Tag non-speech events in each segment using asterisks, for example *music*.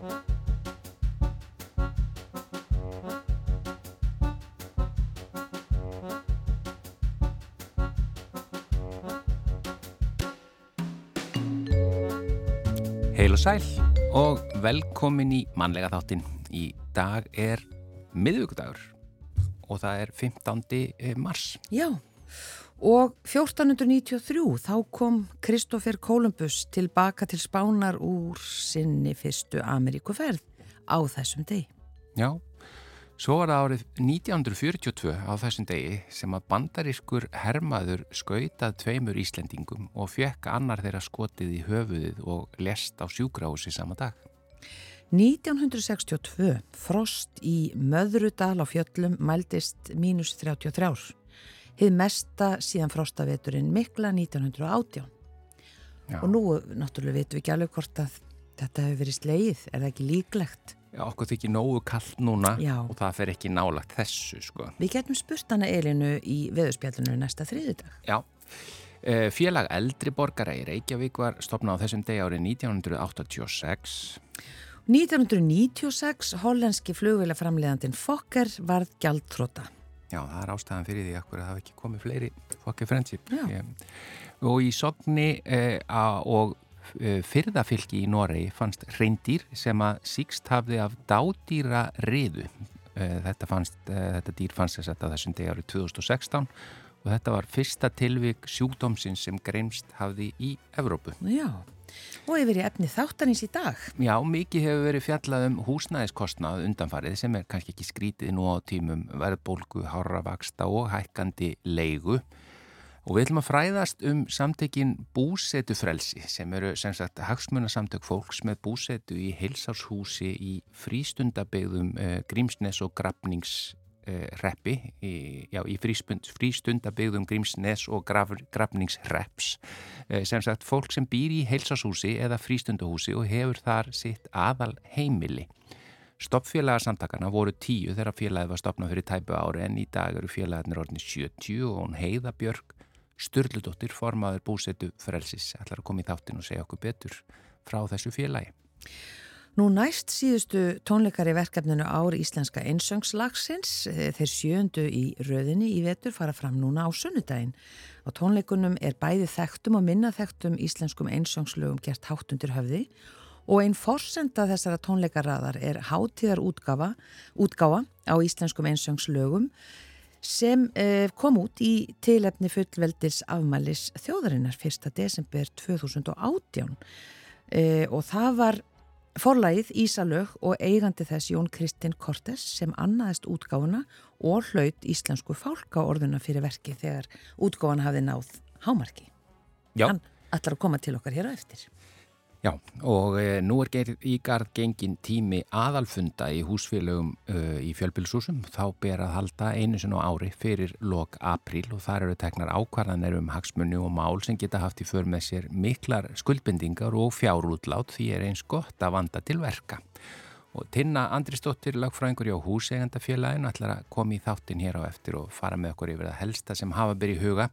Heil og sæl og velkomin í mannlega þáttin. Í dag er miðvíkudagur og það er 15. Eh, mars. Já, og 1493 þá kom Kristófer Kolumbus tilbaka til Spánar úr sinni fyrstu Ameríkuferð á þessum deg. Já, svo var það árið 1942 á þessum degi sem að bandarískur hermaður skautað tveimur Íslendingum og fekk annar þeirra skotið í höfuðið og lest á sjúgrási sama dag. 1962 frost í Möðrudal á fjöllum mældist mínus 33. Hið mesta síðan frostaveturinn mikla 1918. Já. Og nú náttúrulega veitum við ekki alveg hvort að þetta hefur verið sleið, er það ekki líklegt? Já, okkur þykir nógu kallt núna Já. og það fer ekki nálagt þessu, sko. Við getum spurt hana Elinu í veðurspjallinu næsta þriðudag. Já, Eh, félag eldri borgara í Reykjavík var stopnað á þessum degi árið 1986. 1996 hollenski flugvélaframleðandin Fokker varð gjaldtróta. Já, það er ástæðan fyrir því að það hafi ekki komið fleiri fokkið friendship. Já. Ég, og í sogni eh, a, og eh, fyrðafylki í Noregi fannst reyndir sem að síkst hafði af dádýra riðu. Eh, þetta, fannst, þetta dýr fannst þess að þessum degi árið 2016 og þetta var fyrsta tilvík sjúkdómsins sem greinst hafði í Evrópu. Já, og yfir í efni þáttanins í dag. Já, mikið hefur verið fjallað um húsnæðiskostnað undanfarið sem er kannski ekki skrítið nú á tímum verðbólgu, hárravaksta og hækkandi leigu. Og við ætlum að fræðast um samtökin búsetufrelsi sem eru sem sagt hagsmunasamtök fólks með búsetu í heilsárshúsi í frístundabegðum eh, Grímsnes og Grafnings reppi, í, í frístund, frístundabegðum Grímsnes og graf, Grafningsreps eh, sem sagt fólk sem býr í heilsárshúsi eða frístundahúsi og hefur þar sitt aðal heimili. Stoppfélagarsamtakana voru tíu þegar félagið var stopnað fyrir tæpu ári en í dag eru félagarnir orðinni 70 og hún heiða Björg Sturludóttir formaður búsetu frelsis ætlar að koma í þáttin og segja okkur betur frá þessu félagi. Nú næst síðustu tónleikar í verkefninu Ár Íslenska einsöngslagsins, eh, þeir sjöndu í röðinni í vetur fara fram núna á sunnudaginn. Á tónleikunum er bæði þekktum og minna þekktum íslenskum einsöngslögum gert hátt undir höfði og einn forsenda þessara tónleikaraðar er hátíðar útgáfa, útgáfa á íslenskum einsöngslögum sem eh, kom út í tilefni fullveldis afmælis þjóðarinnar 1. desember 2018 eh, og það var Forlægið Ísalög og eigandi þess Jón Kristinn Kortes sem annaðist útgáfuna og hlaut íslensku fálkaorðuna fyrir verki þegar útgáfana hafði náð hámarki. Já. Hann ætlar að koma til okkar hér á eftir. Já, og e, nú er í garð gengin tími aðalfunda í húsfélögum e, í fjölbilsúsum. Þá ber að halda einu sinni á ári fyrir lok apríl og þar eru teknar ákvarðanir um hagsmunni og mál sem geta haft í för með sér miklar skuldbendingar og fjárútlát því er eins gott að vanda til verka. Og Tinna Andrisdóttir, lagfræðingur hjá húsegandafélaginu, ætlar að koma í þáttin hér á eftir og fara með okkur yfir það helsta sem hafa byrjið huga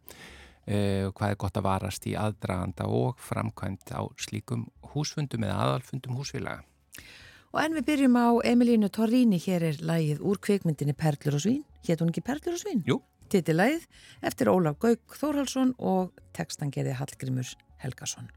Uh, hvað er gott að varast í aðdraganda og framkvæmt á slíkum húsfundum eða aðalfundum húsfélaga. Og en við byrjum á Emilínu Torrini, hér er lægið úr kveikmyndinni Perlur og Svín. Hétt hún ekki Perlur og Svín? Jú. Titilægið eftir Ólaf Gauk Þórhalsson og textan gerði Hallgrimur Helgason.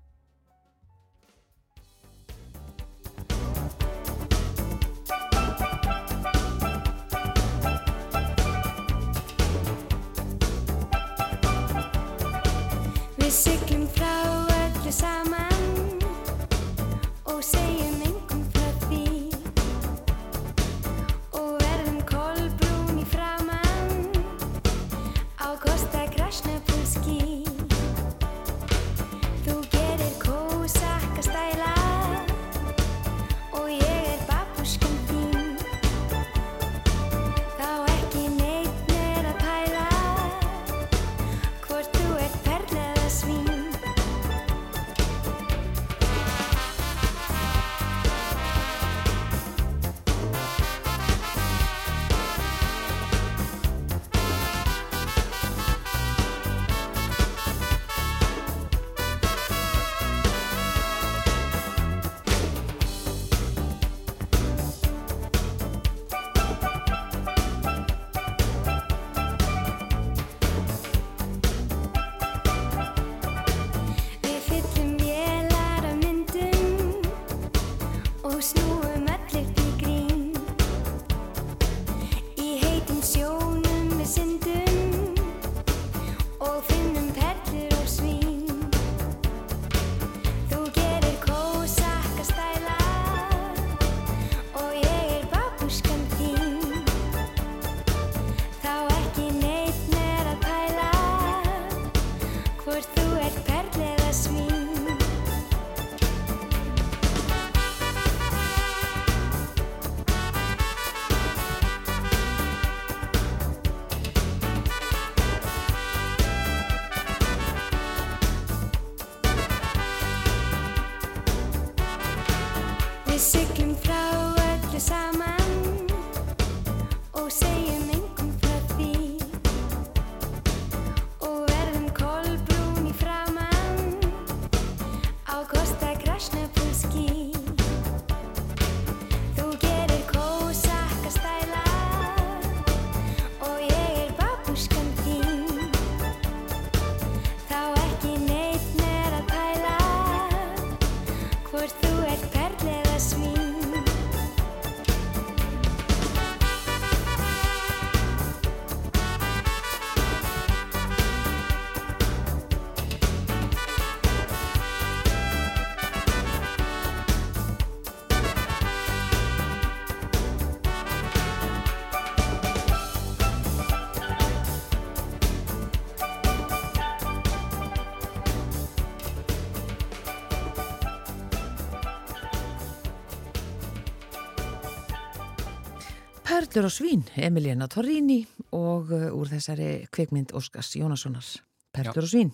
Perlur og svín, Emiliana Torrini og uh, úr þessari kvikmynd Óskars Jónassonar. Perlur og svín.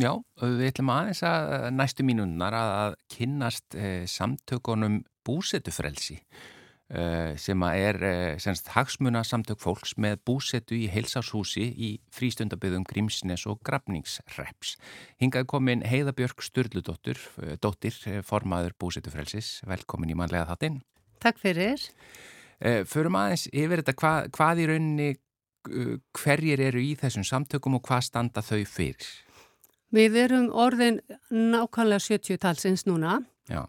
Já, við ætlum aðeins að næstu mínunnar að, að kynnast eh, samtökunum búsetufrelsi eh, sem er eh, semst hagsmuna samtök fólks með búsetu í heilsáshúsi í frístundaböðum Grímsnes og Grafningsreps. Hingað komin Heiðabjörg Sturludóttir, eh, dóttir eh, formaður búsetufrelsis. Velkomin í manlega þáttinn. Takk fyrir. Eh, Förum aðeins yfir þetta hvað, hvað í rauninni eh, hverjir eru í þessum samtökum og hvað standa þau fyrir? Við erum orðin nákvæmlega 70 talsins núna. Já,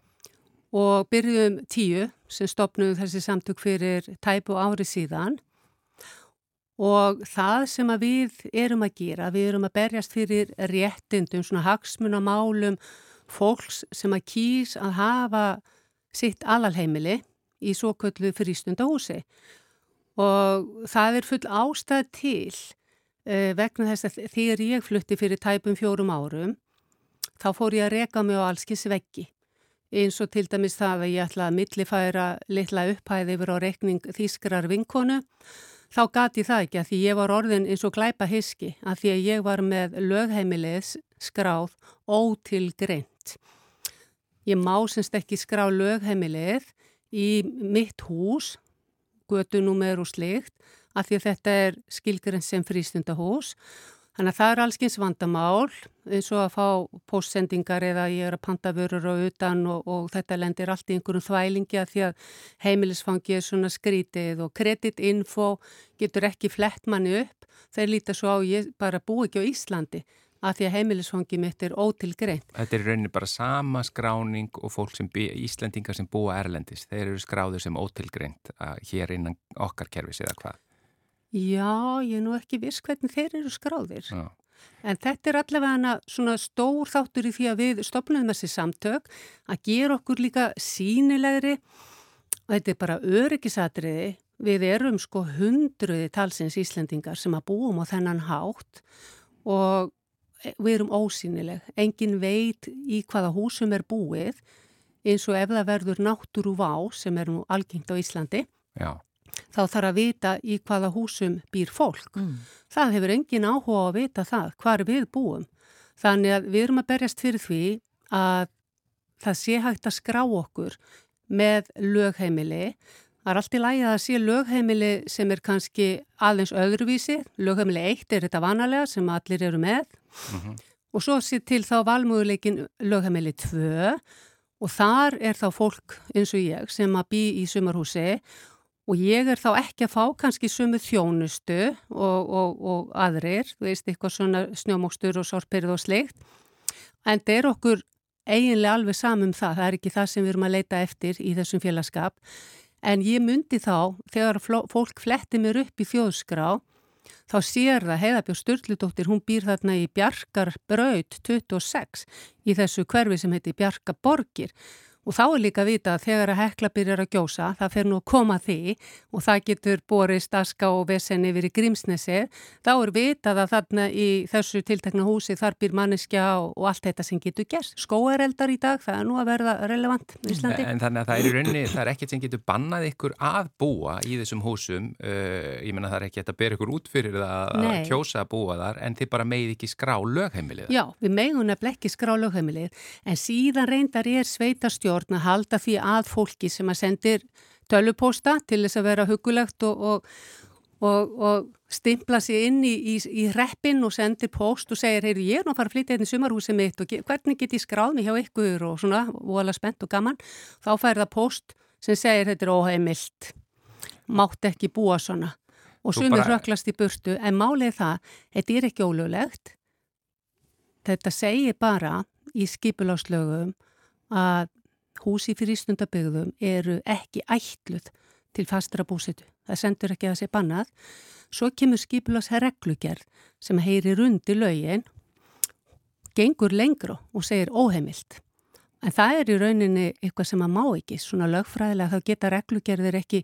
og byrjum tíu sem stopnum þessi samtök fyrir tæpu ári síðan. Og það sem við erum að gera, við erum að berjast fyrir réttindum, svona hagsmunamálum fólks sem að kýs að hafa sitt alalheimili í svo köllu frístundahúsi og það er full ástæð til uh, vegna þess að þegar ég flutti fyrir tæpum fjórum árum þá fór ég að reka mig á allskins veggi eins og til dæmis það að ég ætla að millifæra litla upphæði yfir á rekning þýskrar vinkonu þá gati það ekki að því ég var orðin eins og glæpa hiski að því að ég var með lögheimilis skráð ótilgreint. Ég má semst ekki skrá lögheimilið í mitt hús, götunúmer og slikt, að því að þetta er skilgrenn sem frístundahús. Þannig að það er allskins vandamál eins og að fá postsendingar eða ég er að panta vörur á utan og, og þetta lendir allt í einhverjum þvælingi að því að heimilisfangi er svona skrítið og kreditinfo getur ekki flett manni upp. Þeir líta svo á ég bara bú ekki á Íslandi að því að heimilisfangi mitt er ótilgreint. Þetta er í rauninni bara sama skráning og fólk sem bý, Íslendingar sem búa Erlendis. Þeir eru skráður sem ótilgreint hér innan okkar kerfis eða hvað. Já, ég er nú ekki viss hvernig þeir eru skráðir. Já. En þetta er allavega svona stór þáttur í því að við stopnum þessi samtök að gera okkur líka sínilegri og þetta er bara öryggisatriði. Við erum sko hundruði talsins Íslendingar sem að búum á þennan hátt og við erum ósýnileg. Engin veit í hvaða húsum er búið eins og ef það verður náttúru vá sem er nú algengt á Íslandi Já, þá þarf að vita í hvaða húsum býr fólk. Mm. Það hefur engin áhuga að vita það, hvar við búum. Þannig að við erum að berjast fyrir því að það sé hægt að skrá okkur með lögheimili. Það er allt í lægi að það sé lögheimili sem er kannski aðeins öðruvísi. Lögheimili 1 er þetta vanalega sem allir eru með. Og svo sé til þá valmöguleikin lögheimili 2 og þar er þá fólk eins og ég sem að bý í sumarhúsi og ég er þá ekki að fá kannski sumu þjónustu og, og, og aðrir, þú veist, eitthvað svona snjómókstur og sorpirð og slikt. En það er okkur eiginlega alveg samum það, það er ekki það sem við erum að leita eftir í þessum félagskap. En ég myndi þá, þegar fólk fletti mér upp í þjóðskrá, þá sér það Heiðabjörg Sturludóttir, hún býr þarna í Bjarkarbraut 26 í þessu hverfi sem heiti Bjarkaborgir Og þá er líka að vita að þegar að hekla byrjar að gjósa, það fer nú að koma að því og það getur borist aska og vesen yfir í Grímsnesi, þá er vitað að þarna í þessu tiltekna húsi þar býr manneskja og, og allt þetta sem getur gerst. Skóareldar í dag, það er nú að verða relevant í Íslandi. en þannig að það er í rauninni, það er ekkert sem getur bannað ykkur að búa í þessum húsum, uh, ég menna það er ekki að bera ykkur út fyrir það að Nei. kjósa að búa þar, en þið bara megið ekki skrá lögheimilið. Já, við sveitarstjórn að halda því að fólki sem að sendir tölupósta til þess að vera hugulegt og, og, og, og stimpla sig inn í, í, í reppin og sendir póst og segir, heyrðu, ég er nú að fara að flytja hérna í sumarhúsið mitt og hvernig get ég skráð mig hjá ykkur? og svona, voðalega spennt og gaman, þá fær það póst sem segir, þetta er óheimilt, mátt ekki búa svona. Og sumir bara- hröklast í burtu, en málið það, þetta er ekki ólöglegt, Þetta segir bara í skipuláslögum að húsi fyrir ístundabygðum eru ekki ætluð til fastra búsitu. Það sendur ekki að það sé bannað. Svo kemur skipulás reglugerð sem heyrir undir lögin, gengur lengra og segir óheimilt. En það er í rauninni eitthvað sem að má ekki. Svona lögfræðilega þá geta reglugerðir ekki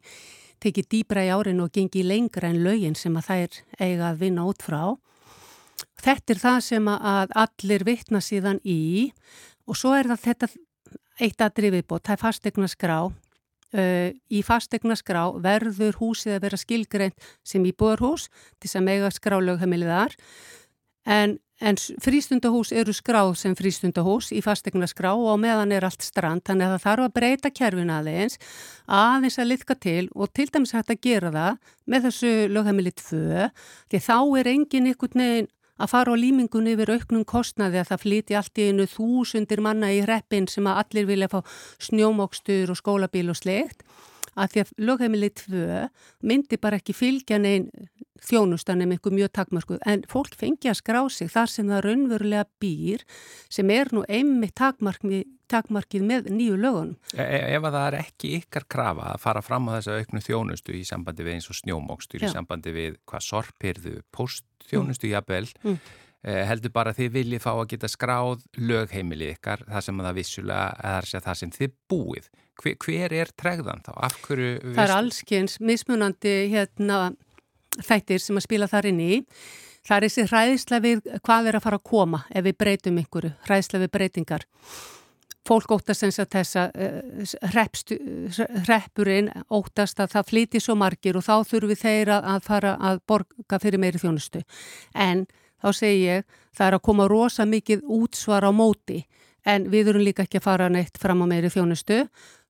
tekið dýbra í árin og gengi lengra en lögin sem að þær eiga að vinna út frá. Þetta er það sem að allir vitna síðan í og svo er það þetta eitt aðri viðbót, það er fastegna skrá uh, í fastegna skrá verður húsið að vera skilgreint sem íbúðarhús til þess að mega skrá lögheimiliðar en, en frístundahús eru skráð sem frístundahús í fastegna skrá og meðan er allt strand þannig að það þarf að breyta kerfin aðeins aðeins að liðka til og til dæmis hægt að gera það með þessu lögheimili 2 því þá er engin ykkur neginn að fara á límingunni yfir auknum kostnaði að það flyti allt í einu þúsundir manna í hreppin sem að allir vilja fá snjómókstur og skólabíl og sleikt að því að lögheimilið tvö myndi bara ekki fylgja neinn þjónustan um einhver mjög takmarkuð en fólk fengi að skrá sig þar sem það raunverulega býr sem er nú einmitt takmarkið, takmarkið með nýju lögunum. E ef að það er ekki ykkar krafa að fara fram á þessa auknu þjónustu í sambandi við eins og snjómókstur, í sambandi við hvað sorpirðu, postþjónustu mm. jafnvel, mm. Eh, heldur bara þið viljið fá að geta skráð lögheimilið ykkar, það sem að það vissulega er það sem þið búið. Hver, hver er tregðan þá? Það er allskyns mismunandi hérna þættir sem að spila þar inn í. Það er þessi hræðislega við hvað er að fara að koma ef við breytum ykkur, hræðislega við breytingar. Fólk óttast eins að þessa uh, hreppurinn óttast að það flýti svo margir og þá þurfum við þeirra að fara að borga fyrir meiri þjónustu. En þá segi ég, það er að koma rosa mikið útsvar á móti en við erum líka ekki að fara neitt fram á meiri þjónustu.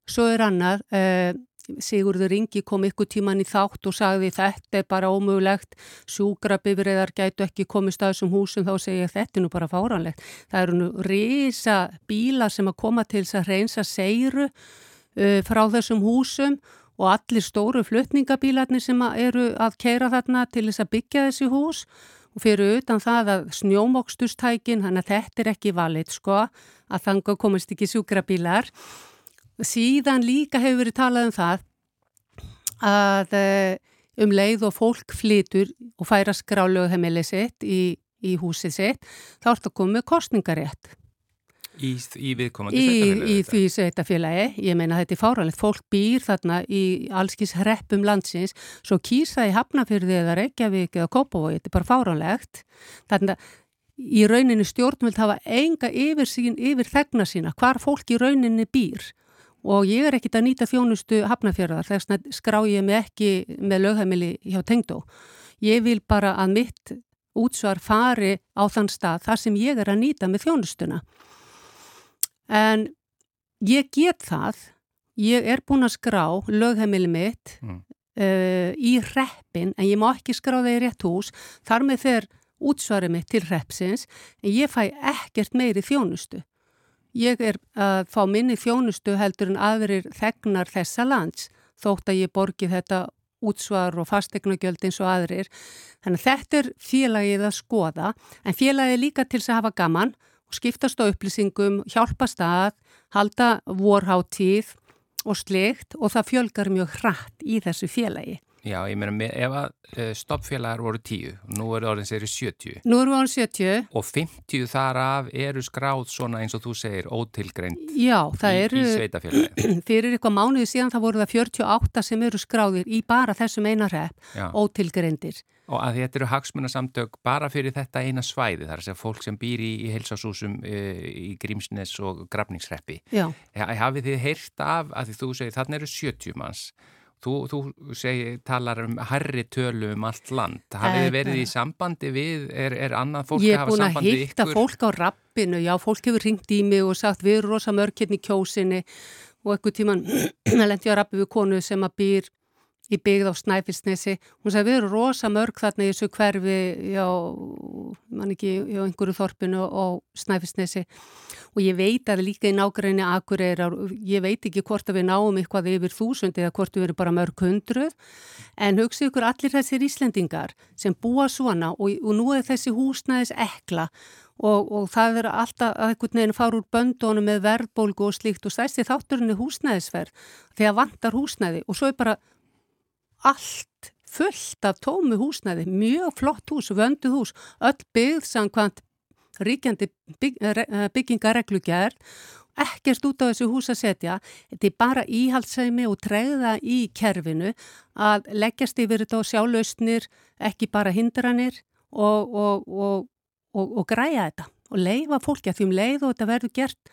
Svo er annað, uh, Sigurður Ingi kom ykkur tíman í þátt og sagði þetta er bara ómögulegt, sjúkrabifriðar gætu ekki komist að þessum húsum þá segja þetta er nú bara fáranlegt. Það eru nú reysa bíla sem að koma til þess að reynsa seiru uh, frá þessum húsum og allir stóru flutningabílarnir sem eru að keira þarna til þess að byggja þessi hús og fyrir utan það að snjómokstustækin, þannig að þetta er ekki valit sko, að þanga komist ekki sjúkrabílar Síðan líka hefur verið talað um það að eh, um leið og fólk flytur og færa skrálögu heimili sitt í, í húsið sitt, þá er þetta komið kostningarétt. Í, í viðkomandi sveitafélagi? Í, í því sveitafélagi, ég meina þetta er fáralegt, fólk býr þarna í allskins hreppum landsins, svo kýrsaði hafnafyrðið eða Reykjavík eða Kópavogi, þetta er bara fáralegt. Þannig að í rauninni stjórnvöld hafa enga yfir sín, yfir þegna sína, hvar fólk í rauninni býr og ég er ekkit að nýta þjónustu hafnafjörðar þess að skrá ég mig ekki með lögheimili hjá tengdó. Ég vil bara að mitt útsvar fari á þann stað þar sem ég er að nýta með þjónustuna. En ég get það, ég er búin að skrá lögheimili mitt mm. uh, í reppin en ég má ekki skrá það í rétt hús, þar með þeir útsvarið mitt til reppsins en ég fæ ekkert meiri þjónustu. Ég er að fá minni þjónustu heldur en aðrir þegnar þessa lands þótt að ég borgi þetta útsvar og fastegnugjöld eins og aðrir. Þannig að þetta er félagið að skoða en félagið líka til að hafa gaman skiptast á upplýsingum, hjálpa stað, halda vorháttíð og slikt og það fjölgar mjög hratt í þessu félagi. Já, ég meina, ef að uh, stoppfélagar voru 10, nú eru orðins eru 70. Nú eru orðins 70. Og 50 þar af eru skráð svona eins og þú segir ótilgreint Já, það í, eru, í sveitafélagi. *clears throat* Fyrir eitthvað mánuði síðan það voru það 48 sem eru skráðir í bara þessum einarrepp, ótilgreindir. Og að þetta eru hagsmunasamtök bara fyrir þetta eina svæði, þar að segja fólk sem býr í, í helsásúsum e, í Grímsnes og Grafningsreppi. Já. Hafið þið heyrt af að þú segir þarna eru 70 manns Þú, þú segi, talar um herri tölu um allt land. Hafið þið verið í sambandi við, er, er annað fólk að hafa sambandi ykkur? Ég er búin að hitta fólk á rappinu, já, fólk hefur ringt í mig og sagt við erum rosa mörk hérna kjósinni og eitthvað tíman *clears throat* lendi ég á rappi við konu sem að býr í byggð á Snæfellsnesi. Hún sagði við erum rosa mörg þarna í þessu hverfi já, mann ekki, já, einhverju þorpinu á Snæfellsnesi. Og ég veit að líka í nákvæmni akureyrar, ég veit ekki hvort að við náum eitthvað yfir þúsund eða hvort við erum bara mörg hundruð, en hugsa ykkur allir þessir Íslendingar sem búa svona og, og nú er þessi húsnæðis ekla og, og það er alltaf að einhvern veginn fara úr böndónu með verðbólgu og slíkt og stæsti þátturinn er húsnæðisverð þegar vantar húsnæði. Og svo er bara allt fullt af tómi húsnæði, mjög flott hús, vöndu hús, öll byggð samkvæmt ríkjandi bygg, eh, byggingareglugjær, ekkert út á þessu hús að setja, þetta er bara íhaldsæmi og treyða í kerfinu að leggjast yfir þetta og sjá lausnir, ekki bara hindranir og, og, og, og græja þetta og leifa fólki að því um leið og þetta verður gert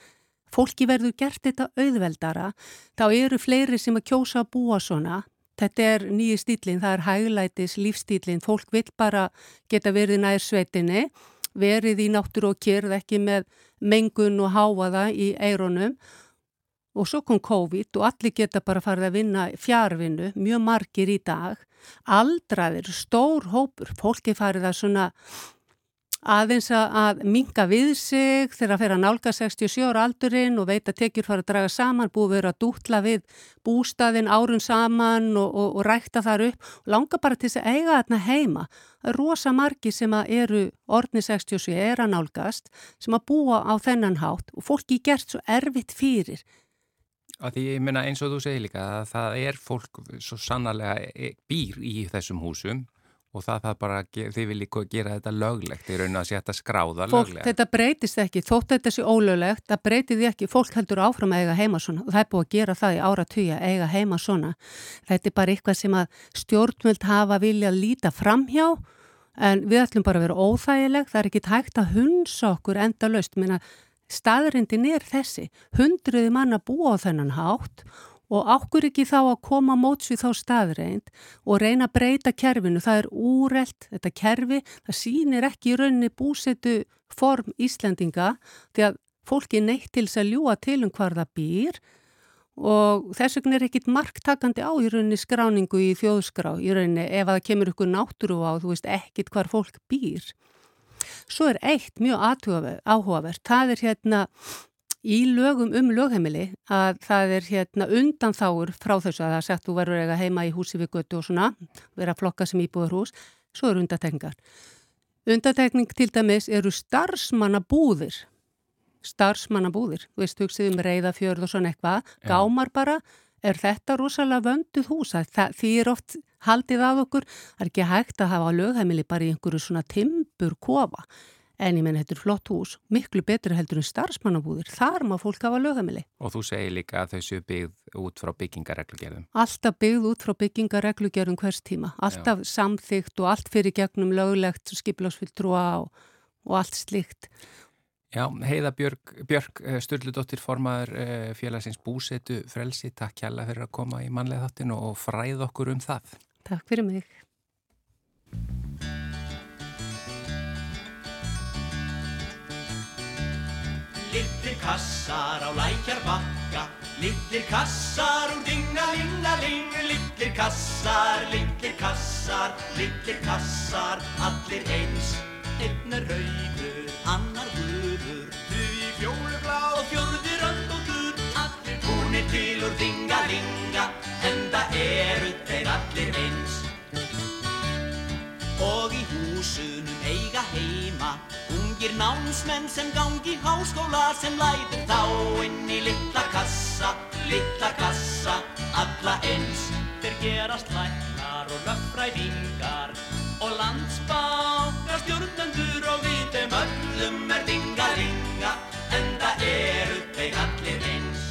fólki verður gert þetta auðveldara, þá eru fleiri sem að kjósa að búa svona. Þetta er nýji stílinn, það er hæglætis lífstílinn, fólk vil bara geta verið nær sveitinni, verið í náttúru og kyrð, ekki með mengun og háaða í eironum og svo kom COVID og allir geta bara farið að vinna fjárvinnu, mjög margir í dag, aldraðir, stór hópur, fólki farið að svona aðeins að minga við sig þegar að að nálga 67 ára aldurinn og veit að tekjur fara að draga saman, búið verið að dútla við bústaðin árun saman og, og, og rækta þar upp og langa bara til þess að eiga þarna heima. Það er rosa margi sem að eru orðni 67 er að nálgast sem að búa á þennan hátt og fólki gert svo erfitt fyrir. Að því ég minna eins og þú segir líka að það er fólk svo sannarlega e, býr í þessum húsum og það það bara, þið viljið gera þetta löglegt í raun að setja skráða fólk, löglega. Þetta breytist ekki, þótt þetta sé ólöglegt, það breytið ekki, fólk heldur áfram að eiga heima svona og það er búið að gera það í ára tuja, eiga heima svona. Þetta er bara eitthvað sem að stjórnvöld hafa vilja að líta framhjá en við ætlum bara að vera óþægileg, það er ekki hægt að hunsa okkur enda löst, menna staðrindin er þessi, hundruði manna búa á þennan hátt og ákkur ekki þá að koma móts við þá staðreind og reyna að breyta kerfinu. Það er úrelt, þetta kerfi, það sýnir ekki í rauninni búsetu form Íslandinga því að fólki neitt til þess að ljúa til um hvar það býr og þess vegna er ekkit marktakandi á í rauninni skráningu í þjóðskrá í rauninni ef að það kemur ykkur náttúru á þú veist ekkit hvar fólk býr. Svo er eitt mjög áhugavert, það er hérna í lögum um lögheimili að það er hérna undanþáur frá þessu að það er sagt þú verður eiga heima í húsi við götu og svona, vera flokka sem íbúður hús, svo eru undatekningar. Undatekning til dæmis eru starfsmannabúðir, starfsmannabúðir, þú veist, hugsið um reyðafjörð og svona eitthvað, gámar bara, er þetta rosalega vönduð hús, það, því er oft haldið að okkur, það er ekki hægt að hafa lögheimili bara í einhverju svona timbur kofa en ég menn þetta er flott hús, miklu betur heldur en starfsmannabúðir, þar má fólk hafa lögheimili. Og þú segir líka að þau séu byggð út frá byggingareglugerðum. Alltaf byggð út frá byggingareglugerðum hvers tíma, alltaf Já. samþygt og allt fyrir gegnum löglegt skipilagsfylltrúa og, og allt slikt. Já, Heiða Björg, Björg eh, Sturldóttir formaður eh, félagsins búsetu frelsi, takk hjalla fyrir að koma í manlega þáttinu og fræð okkur um það. Takk fyrir mig. Kassar á lækjar bakka. Lillir kassar úr dingalingaling Lillir kassar, lillir kassar Lillir kassar, allir eins. Einn er rauður, annar Ungir námsmenn sem gangi háskóla sem lætur þá inn í litla kassa, litla kassa, alla eins. Þeir gerast læknar og löffræðingar og landsbákar stjórnendur og við þeim öllum er dingalinga en það eru þeir allir eins.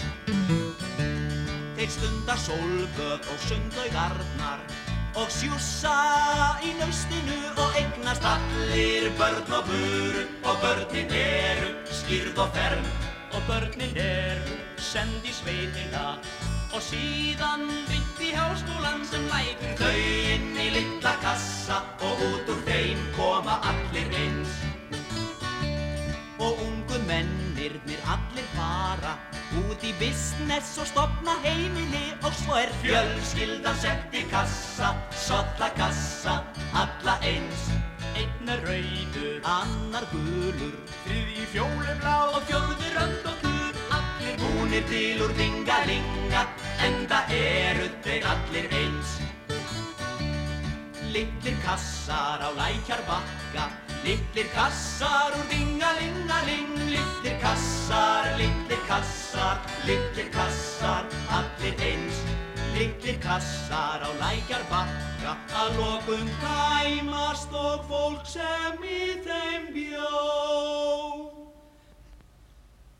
Þeir stundar sólgöð og sundlaugarnar og sjúsa í nöstinu og eignast allir börn og buru og börnin eru skýrð og ferm og börnin eru send í sveitina. Og síðan vitt í háskólan sem lætur þau inn í litla kassa. Og út úr þeim koma allir eins. Og ungu mennirnir allir fara út í business og stopna heimili og svo er fjölskyldan sett í kassa, solla kassa, alla eins. Einn er rauður, annar gulur, þriði fjólublá og fjörður rönd og klur. Allir búnir til úr dingalinga, en það eru þeir allir eins. Litlir kassar á lækjar bakka, litlir kassar úr dingalingaling. Litlir kassar, litlir kassar, litlir kassar, allir eins. Litlir kassar á lækjar bakka, að lokum kæmast og fólk sem í þeim bjó.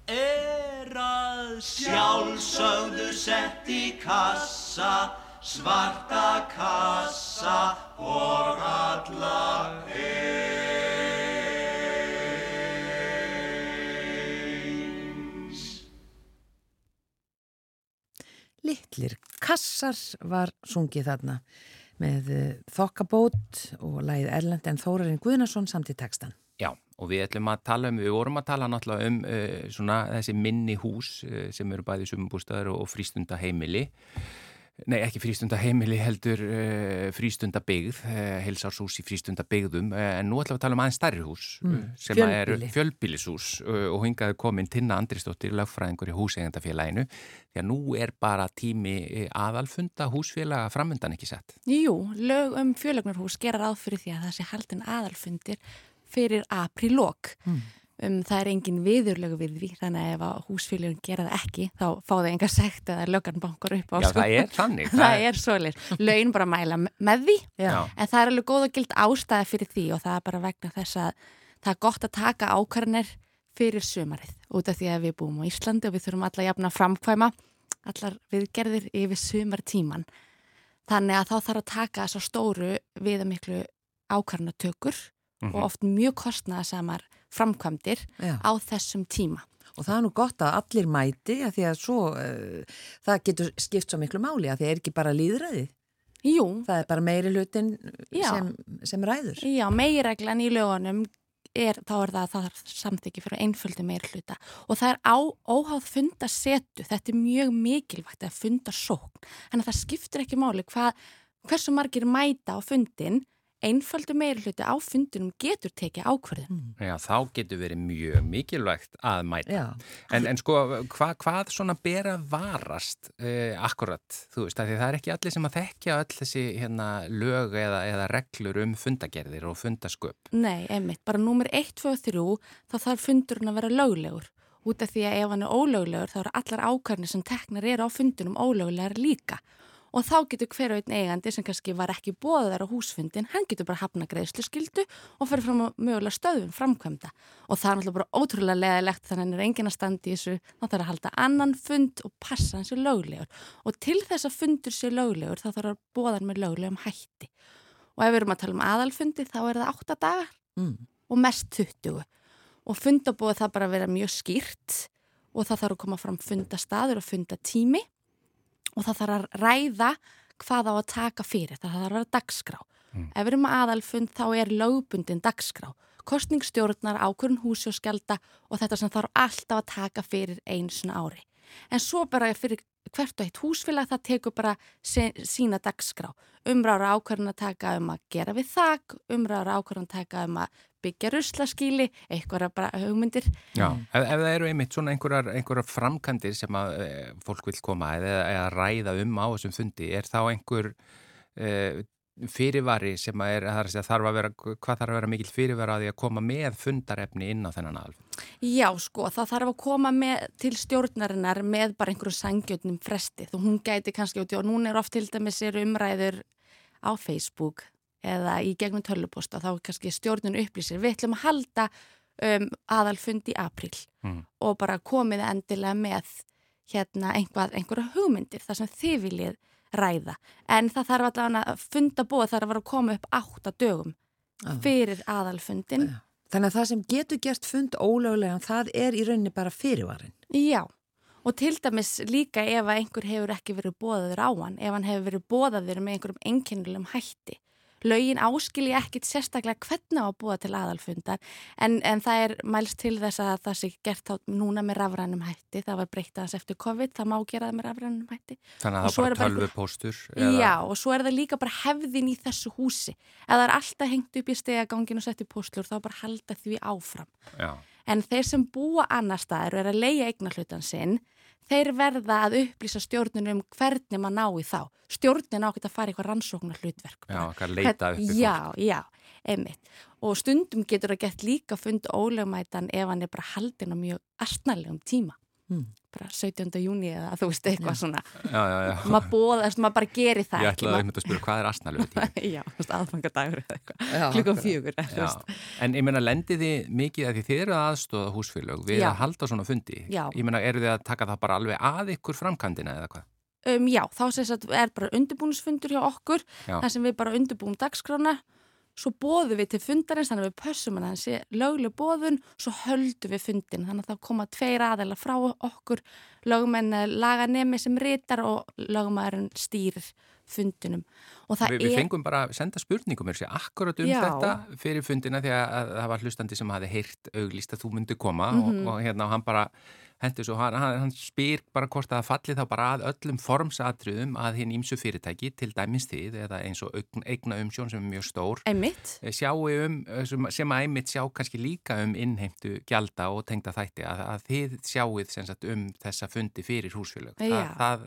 Er að sjálfsögðu sett í kassa, svarta kassa og alla eins. Littlir kassar var sungið þarna með eh, þokkabót og lægið Erlend en Þórarinn Guðnason samt í tekstan. Já, og við ætlum að tala um, við vorum að tala náttúrulega um uh, svona þessi minni hús uh, sem eru bæði sumumbústaður og frístunda heimili. Nei, ekki frístunda heimili heldur uh, frístunda byggð, heilsárshús í frístunda byggðum, en nú ætlum við að tala um aðeins stærri hús Mm, sem fjölbýli. er fjölbýlishús og hingaði komin Tinna Andrisdóttir, lögfræðingur í húsegandafélaginu, því að nú er bara tími eh, aðalfunda húsfélaga framöndan ekki sett. Jú, lög um fjölugnarhús gera ráð fyrir því að það sé haldin aðalfundir fyrir aprílok. Mm. Um, það er engin viðurlögu við því, þannig að ef að húsfélugin gera það ekki, þá fá það enga sekt eða löggan bankar upp á. Já, sko. það er þannig. *laughs* það er svolir. Lögin bara mæla me- með því, Já. En það er alveg góð og gild ástæða fyrir því og það er bara vegna þess að það er gott að taka ákvarðanir fyrir sumarið. Út af því að við búum á Íslandi og við þurfum alla jafna að framkvæma allar viðgerðir yfir sumartíman. Þannig að þá þarf að taka þessar stóru viðamiklu ákvarðanatökur Mhm. og oft mjög kostnaðasamar framkvæmdir Já. á þessum tíma. Og það er nú gott að allir mæti að því að svo, uh, það getur skipt svo miklu máli að því er ekki bara líðræðið. Jú, Það er bara meiri hlutin sem, sem ræður. Já, megireglan í lögunum er, þá er það að það er samþykki fyrir einföldu meiri hluta og það er á óháð fundasetu, þetta er mjög mikilvægt að funda sókn, en það skiptir ekki máli hvað, hversu margir mæta á fundin, einföldu meiri hluti á fundinum getur tekið ákverðin. Já, þá getur verið mjög mikilvægt að mæta. En, en sko, hva, hvað svona ber að varast uh, akkurat, þú veist, það er ekki allir sem að þekkja öll þessi hérna, lög eða, eða reglur um fundagerðir og fundasköp. Nei, einmitt, bara númer 1, 2 og 3 þá þarf fundurinn að vera löglegur út af því að ef hann er ólöglegur þá eru allar ákvarðinir sem teknar eru á fundunum ólöglegar líka og þá getur hver og einn eigandi sem kannski var ekki bóðar á húsfundin, hann getur bara hafna greiðslu skildu og fyrir fram á mögulega stöðum framkvæmda. Og það er náttúrulega bara ótrúlega leðilegt þannig að hann er enginn að standa í þessu. Þá þarf að halda annan fund og passa hans er löglegur. Og til þess að fundur sé löglegur þá þarf að bóða hann með löglegum hætti. Og ef við erum að tala um aðalfundi þá er það 8 dagar Mm. og mest 20 og fundabóð það bara að vera mjög skýrt og það þarf að koma fram fundastaður og fundatími og það þarf að ræða hvað á að taka fyrir, það þarf að vera dagskrá. Ef við erum að aðalfund þá er lögbundin dagskrá, kostningsstjórnar, ákvörun húsi og skjalda og þetta sem þarf alltaf að taka fyrir einu svona ári. En svo bara fyrir hvert og eitt húsfélag það tekur bara sína dagskrá. Umrára ákvörðan að taka um að gera við þak, umrára ákvörðan að taka um að byggja ruslaskíli, bara hugmyndir. Já, ef, ef það eru einmitt svona einhverjar, einhverjar framkantir sem að e, fólk vil koma eða, eða ræða um á þessum fundi, er þá einhver e, fyrirvari sem að er, að segja, þarf að vera, hvað þarf að vera mikil fyrirvari að koma með fundarefni inn á þennan alf? Já, sko, það þarf að koma með, til stjórnarinnar með bara einhverju sangjötnum fresti. Þú hún gæti kannski út í og núna er oft til dæmis er umræður á Facebook eða í gegnum töluposta þá er kannski stjórnun upplýsir. Við ætlum að halda um, aðalfund í apríl Mm. og bara komið endilega með hérna einhvað, einhverja hugmyndir þar sem þið viljið ræða. En það þarf allavega að funda búið þarf að vera að koma upp átta dögum Já. fyrir aðalfundin. Þannig að það sem getur gert fund ólöglegan, það er í rauninni bara fyrirvarin. Já, og til dæmis líka ef að einhver hefur ekki verið bóðaður á hann, ef hann hefur verið bóðaður með einhverjum einkennilegum hætti. Lögin áskilji ekkit sérstaklega hvernig á að búa til aðalfundar en, en það er mælst til þess að það sé gert þá núna með rafrænum hætti, það var breytt aðeins eftir COVID, það má gera það með rafrænum hætti. Þannig að það bara bara einhver- tölvupóstur? Já, og svo er það líka bara hefðin í þessu húsi. Ef það er alltaf hengt upp í stegagangin og sett í postlur, þá bara halda því áfram. Já, En þeir sem búa annar staðar og er að leia eignarhlutan sinn, þeir verða að upplýsa stjórnunum um hvernig maður ná í þá. Stjórnin ákveðt að fara eitthvað rannsóknar hlutverk. já, hvað leita upp í fólk. Já, já, einmitt. Og stundum getur það gett líka fund ólögmætan ef hann er bara haldin á mjög astnælegum tíma. Mm. Bara 17. júni eða þú veist eitthvað svona. Já, já, já. Maður bóðast, maður bara gerir það Ég ætlaði einmitt að spyrja hvað er tíma? *laughs* Já, þú veist, aðfangadagur eða eitthvað. Já, Klukkan fjögur, þú Já, veist. en ég meina, lendir þið mikið að því þið eru að aðstóða húsfélög við Já. að halda svona fundi? Já. Ég meina, eru þið að taka það bara alveg að ykkur framkandina eða hvað? Um, já, þá sem sagt er bara undirbúnisfundur hjá okkur, Já. þar sem við bara undirbúum dagskrána svo bóðum við til fundarins, þannig að við pössum að hann sé lögleg bóðun, svo höldum við fundin, þannig að það koma tveir aðeila frá okkur, lögumenn laganemi sem ritar og lögumæðurinn stýrir fundinum. Það Vi, við er, fengum bara að senda spurningum er sér akkurat um Já. þetta fyrir fundina því að, að það var hlustandi sem hafi heyrt auglýst að þú myndi koma Mhm. og, og hérna og hann bara hendur svo, hann, hann, spyr bara hvort að falli þá bara að öllum formsatriðum að hinn ímsu fyrirtæki til dæmis þið eða eins og eign- eigna umsjón sem er mjög stór einmitt, sjáu um, sem, sem að einmitt sjá kannski líka um innheimtu gjalda og tengda þætti að, að þið sjáuð sagt um þessa fundi fyrir húsfélög. Já. Það,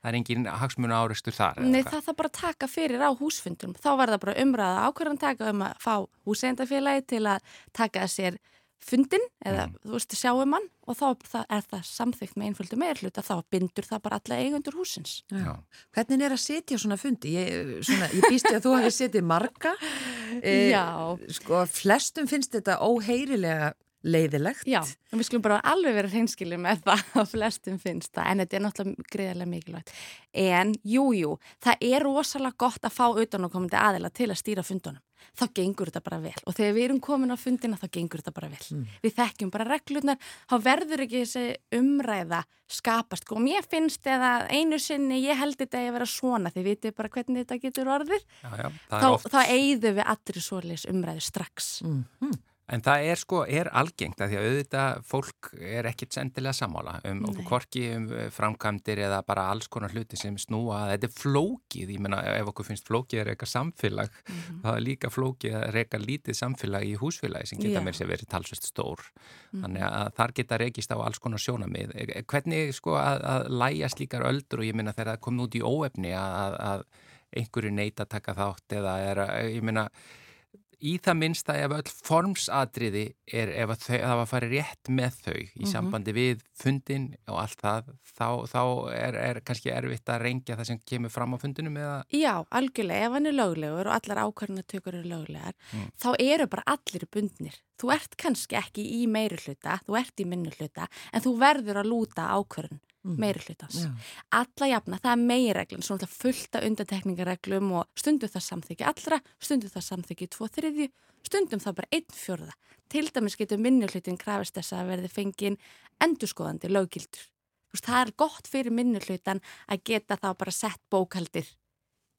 það, er engin hagsmuna áreistur þar. Nei, það þarf bara að taka fyrir á húsfundum. Þá var það bara umræða ákvörðan taka um að fá húsendafélagi til að taka sér fundin eða þú veist sjáum hann og þá það er það samþykkt með einföldu meirhluta þá bindur það bara alla eigundur húsins. Já. Hvernig er að setja svona fundi? Ég, svona, ég býst ég að þú hafi setið marga. *laughs* Eh, Já. Sko, flestum finnst þetta óheyrilega leiðilegt. Já, og við skulum bara alveg vera hreinskilið með það að flestum finnst það, en þetta er náttúrulega greiðarlega mikilvægt. En, jú, jú, það er rosalega gott að fá utanakomandi aðila til að stýra fundunum. Þá gengur þetta bara vel og þegar við erum komin á fundina þá gengur þetta bara vel. Við þekkjum bara reglurnar, þá verður ekki þessi umræða skapast. Og mér finnst eða einu sinni ég held þetta að vera svona, þið vitið bara hvernig þetta getur orðið. Já, já, Þá, eigðum við allir svoleiðis umræðu strax. Mm. En það er sko, er algengt að því að auðvitað fólk er ekkit sendilega sammála um Nei. korki um eh, framkvæmdir eða bara alls konar hluti sem snúa að þetta er flókið, ég menna ef okkur finnst flókið að reyka samfélag, Mhm. það er líka flókið að reyka lítið samfélag í húsfélagi sem geta Já. mér sér verið talsvist stór. Mhm. Þannig að þar geta reykist á alls konar sjónamið. Eh, Hvernig sko að, að læja slíkar öldur og ég minna þegar það kom út í óefni að, að, einhverju neita að taka þátt eða er ég minna, í það minnsta ef öll formsatriði er ef þau, það var að fara rétt með þau í sambandi við fundin og allt það, þá, þá er, er kannski erfitt að rengja það sem kemur fram á fundinum eða? Já, algjörlega, ef hann er löglegur og allar ákvarðanatökur eru löglegar, þá eru bara allir bundnir. Þú ert kannski ekki í meiri hluta, þú ert í minni hluta, en þú verður að lúta ákvarðan meiri hlutans. Alla jafna, það er megireglun, svona alltaf fullta undantekningareglum og stundum það samþykki allra, stundum það samþykki tvo þriðju, stundum það bara einn fjórða. Til dæmis getur minni hlutin krafist þess að verði fengin endurskoðandi veist, það er gott fyrir minni hlutan að geta þá bara sett bókaldir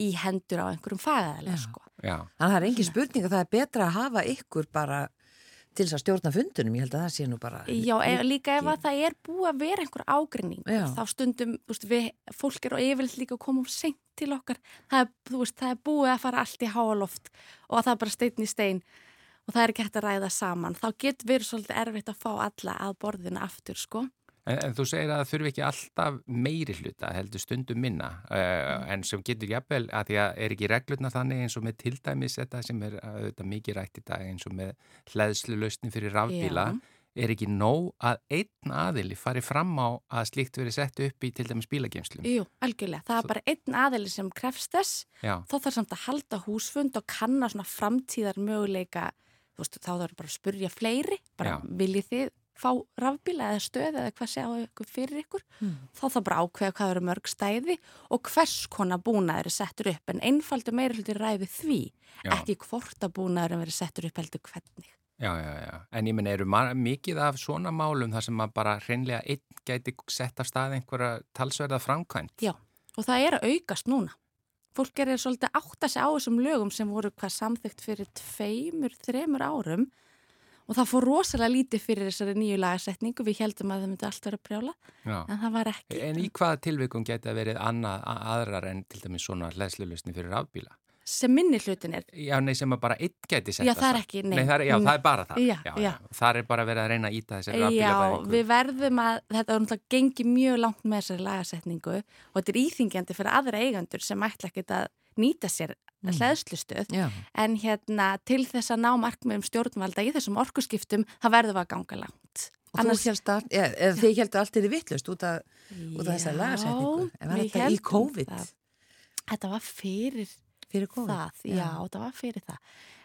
í hendur á einhverjum fagaðalega, Já. sko. Já, Þannig að það er engin spurning að það er betra að hafa ykkur bara til þess að stjórna fundunum. Ég held að það sé nú bara... Já, e líka ef að það er búið að vera einhver ágrinning, þá stundum, veist, við, fólk er og yfirleitt líka að koma um seint til okkar, það er, veist, það er búið að fara allt í háaloft og það er bara stein í stein og það er ekki hægt að ræða saman, þá getur verið svolítið erfitt að fá alla að borðina aftur, sko. En, en þú segir að það þurfi ekki alltaf meiri hluta, heldur stundum minna uh, en sem getur jafnvel að því að er ekki reglurna þannig eins og með tildæmis þetta sem er uh, auðvitað mikið rætt í dag eins og með hlæðslu lausni fyrir rafbíla Já. er ekki nóg að einn aðili fari fram á að slíkt verið sett upp í til dæmis bílageimslum. Jú, algjörlega, það er bara einn aðeli sem krefst þess, Já, þá þarf samt að halda húsfund og kanna svona framtíðar möguleika, þú veist, þá þarf bara að spurja fleiri, bara Já. viljið þið fá rafbíla eða stöð eða hvað sjáu ykkur fyrir ykkur, þá þarf bara að ákveða hvað eru mörg stæði og hvers konar búnaður er settur upp, en einfaldur meira hluti ræði því, Já. ekki hvort að búnaður verið settur upp heldur hvernig. já, já. En ég menn, eru mikið af svona málum þar sem að bara hreinlega einn gæti sett af stað einhverja talsverða framkvæmt? Já, og það er að aukast núna. Fólk er svolítið að átta sig á þessum lögum sem voru hvað samþygt fyrir tveimur, þremur árum og það fór rosalega lítið fyrir þessari nýju lagasetningu. Við heldum að það myndi allt vera brjála, Já. en það var ekki. En í hvaða tilvikum geti að verið annað, aðrar en til dæmis svona hlæðslulusni fyrir rafbíla? Sem minni hlutin er, Já, nei, sem bara einn geti sett Já, það er ekki, nei. Nei, það er, já, það er bara það. Já, já. Það er bara verið að reyna að íta þessari já, rafbílavæðingu. við verðum að, þetta er náttúrulega gengið mjög langt með þessari lagasetningu og þetta er íþingjandi fyrir aðra eigandur sem ætla ekkert að nýta sér Mm. hlæðslustöð. Já. En hérna, til þess að ná markmiðum stjórnvalda í þessum orkuskiptum, það verðum við að ganga langt. Og þú helst að, eða þið heldur allt er í vittlust út af, Já, lagasetningu. En var þetta í COVID? það. Þetta var fyrir Fyrir COVID? það, já. þetta var fyrir það.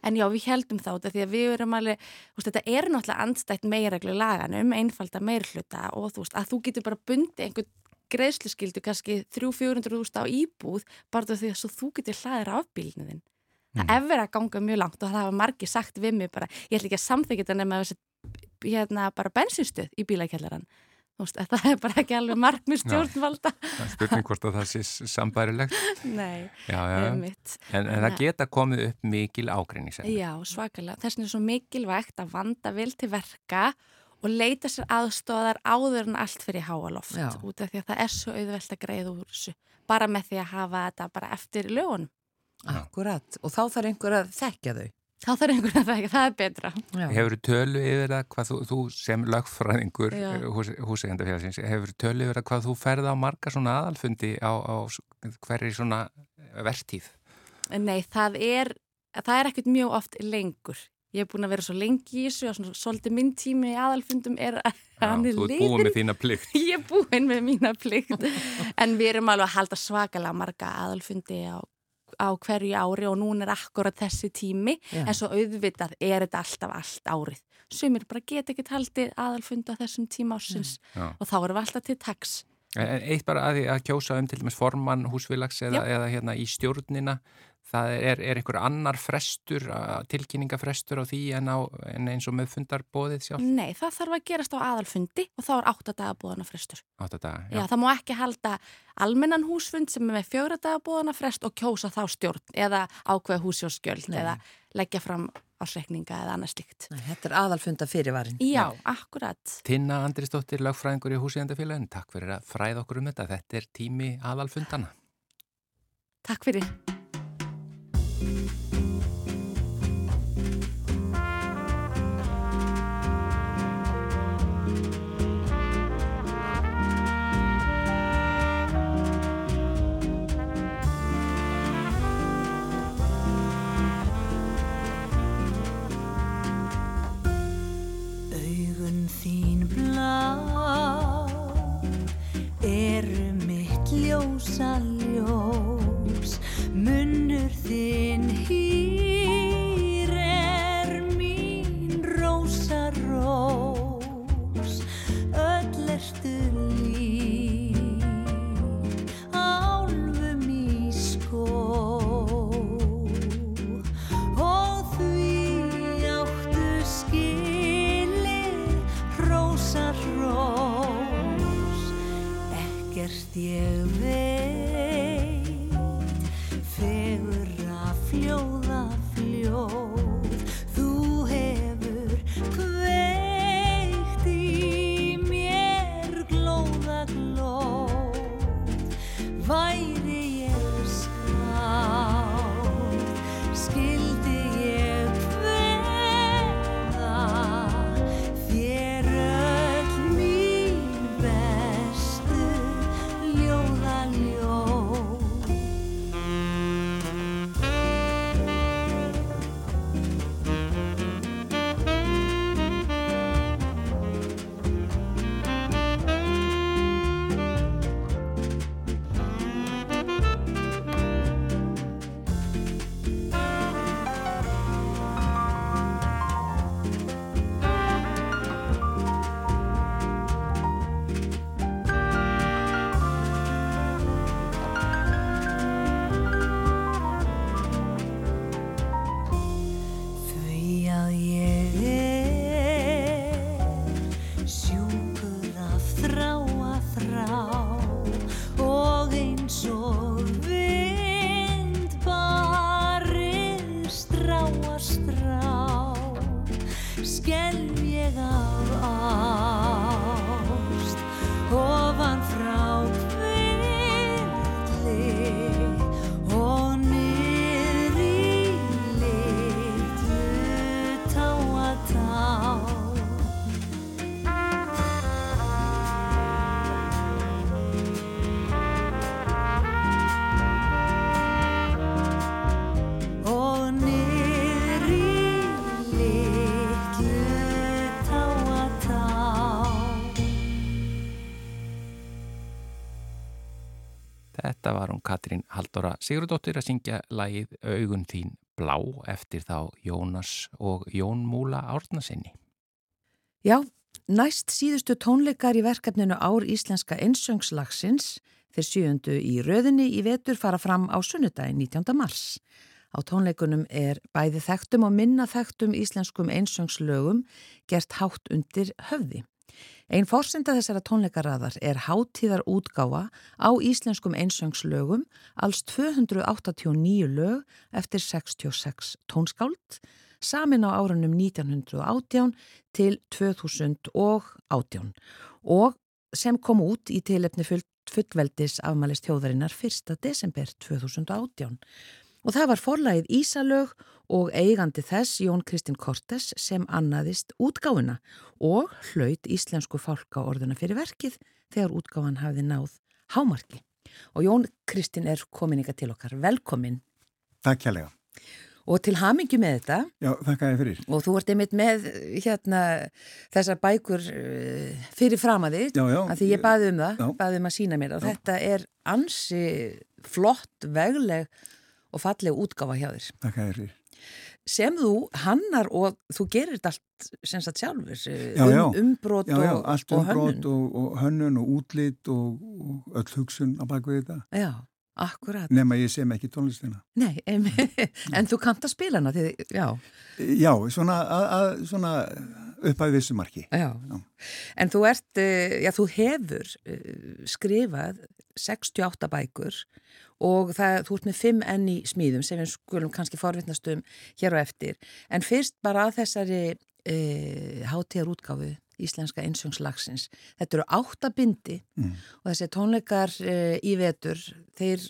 En já, við heldum þá þetta því að við erum alveg, þú veist, þetta er náttúrulega andstætt meirreglu laganum, einfalda meirhluta og þú veist, að þú getur bara bundið einhvern greiðsluskildu, kannski 300-400 úrst á íbúð, bara því að þú getur hlaðir afbílniðin. það er verið að ganga mjög langt og það hafa margir sagt við mig bara, ég ætla ekki að samþykja þetta nema þessi hérna bara bensinstuð í veist, *laughs* það er bara ekki alveg markmið stjórnvalda Það er spurning hvort að það sé sambærilegt. *laughs* nei, Já, já, En, en það geta komið upp mikil ágreiningsefni. Já, svakalega. Þess vegna er svo mikilvægt að vanda vil til verka og leita sér aðstóðar áður en allt fyrir háaloft. Já. Út af því að það er svo auðvelt að greiða úr þessu. Bara með því að hafa þetta bara eftir lögunum. Akkurat. Og þá þarf einhver að þekkja þau. Þá þarf einhvern að það, það er betra. Já. Hefur tölu yfir það hvað þú, þú sem lögfræðingur Já. hús, húsegandafélagsins, hefur tölu yfir það hvað þú ferð á marga svona aðalfundi á, á hverri svona vertíð? Nei, það er, það er ekkert mjög oft lengur. Ég hef búin að vera svo lengi í þessu og svona, svolítið minn tími í aðalfundum er að hann er þú ert búið liðin. með þína plikt. *laughs* Ég er búin með mína plikt. en við erum alveg að halda svakalega marga aðalfundi á, á hverju ári og núna er akkurat þessi tími. Já. En svo auðvitað er þetta alltaf allt árið. Sumir bara geta ekkert haldið aðalfundi á þessum tíma ársins Já. og þá erum við alltaf til taks. Eitt bara að, að kjósa um til dæmis formann húsfélags eða, Já. eða hérna í stjórnina, það er, er einhver annar frestur, tilkynningafrestur á því en, á, en eins og með fundarbóðið sjálf? Nei, það þarf að gerast á aðalfundi og þá er áttadagabúðana frestur. Átta daga, Já. það má ekki halda almennan húsfund sem er með fjóra dagabúðana frest og kjósa þá stjórn eða ákveða húsjóskjöld Nei. eða leggja fram ásreikninga eða annað slíkt. Nei, Þetta er aðalfunda fyrirvarin. Já, akkurat. Tinna Andrisdóttir, lögfræðingur í húsíðandafélagin, takk fyrir að fræða okkur um þetta. Þetta er tími aðalfundana. Takk fyrir. Eru mitt ljósa ljós Munnur þinn hýr Halldóra Sigurðardóttir að syngja lagið Augun þín blá eftir þá Jónas og Jón Múla Árnasinni. Já, næst síðustu tónleikar í verkefninu Ár Íslenska einsöngslagsins þeir sjöundu í röðinni í vetur fara fram á sunnudaginn 19. mars. Á tónleikunum er bæði þekktum og minna þekktum íslenskum einsöngslögum gert hátt undir höfði. Einn fórsenda þessara tónleikaraðar er hátíðar útgáfa á íslenskum einsöngslögum alls 289 lög eftir 66 tónskáld samin á árunum 1918 til 2018 og sem kom út í tilefni full, fullveldis afmælist þjóðarinnar 1. desember 2018. Og það var forlagið Ísalög og eigandi þess Jón Kristinn Kortes sem annaðist útgáfuna og hlaut íslensku fálka orðuna fyrir verkið þegar útgáfan hafði náð hámarki. Og Jón Kristinn er komin ykkar til okkar. Velkomin Takk kjærlega. og til hamingi með þetta Já, þakka þér fyrir. og þú ert einmitt með hérna þessar bækur uh, fyrir framaði Já, já. því ég baði um það, baði um að sína mér og Já. þetta er ansi flott, vegleg og falleg útgáfa hjá þér Þakka þér fyrir. sem þú hannar og þú gerir þetta allt sem sagt sjálfur eh, um, já, og, allt og umbrot hönnun og, og hönnun og útlit og, og öll hugsun á bakvið þetta. Já, akkurat Nema ég sem ekki tónlistina. Nei, em, *laughs* en þú kannt að spila hana því, já, Já, svona, að, að, svona upp að vissu marki. já. Já. En þú ert, eh, já, þú hefur eh, skrifað 68 bækur og það, þú ert með 5 enn í smíðum sem við skulum kannski forvittnast um hér og eftir. En fyrst bara að þessari e, hátíðar útgáfu íslenska einsöngslagsins. Þetta eru átta bindi Mm. og þessi tónleikar e, í vetur, þeir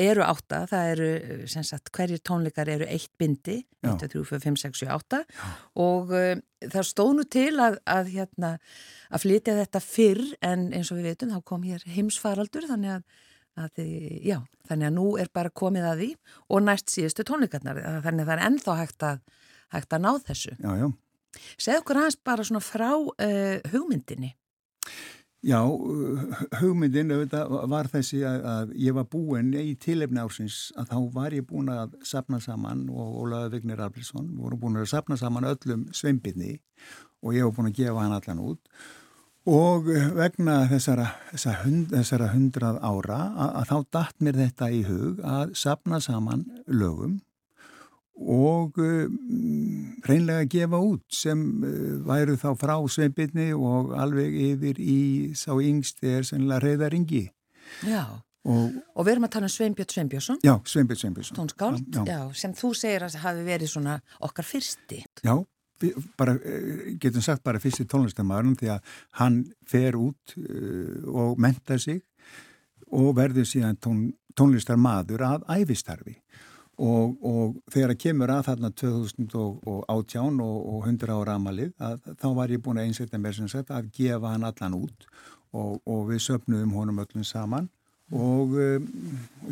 eru átta, það eru eh, sem sagt hverjir tónleikar eru eitt bindi, Já. 1, 2, 3, 4, 5, 6, 7, 8 og uh, það stóð nú til að, að, hérna, að flytja þetta fyrr en eins og við veitum þá kom hér heimsfaraldur þannig að, að já, þannig að nú er bara komið að því og næst síðustu tónleikarnar þannig að það er ennþá hægt að, hægt að ná þessu. Já, já. Segð okkur aðeins bara svona frá uh, hugmyndinni. Já, hugmyndin auðvitað var þessi að, að ég var búinn í tilefni ársins að þá var ég búinn að sapna saman og Ólaður Vignir Alfriðsson voru búinn að sapna saman öllum sveimbinni og ég var búinn að gefa hann allan út og vegna þessara, þessara, hund, þessara hundrað ára að, að þá datt mér þetta í hug að sapna saman lögum og uh, reynlega gefa út sem uh, væru þá frá sveinbyrni og alveg yfir í sá yngst er sennilega reyðaringi Já. og Og við erum að tala um Sveinbjörn Sveinbjörnsson, já, Sveinbjörn Sveinbjörnsson. Tónskáld, já, já, sem þú segir að hafi verið svona okkar fyrsti. já, bara, eh, getum sagt bara fyrsti tónlistamæðurinn því að hann fer út uh, og mentar sig og verður síðan tón, tónlistarmadur að æfistarfi og, og þegar að kemur að þarna 2018 og, og 100 ára amalið að þá var ég búin að einsetja mér sem sagt að gefa hann allan út og, og við söpnuðum honum öllum saman. Og um,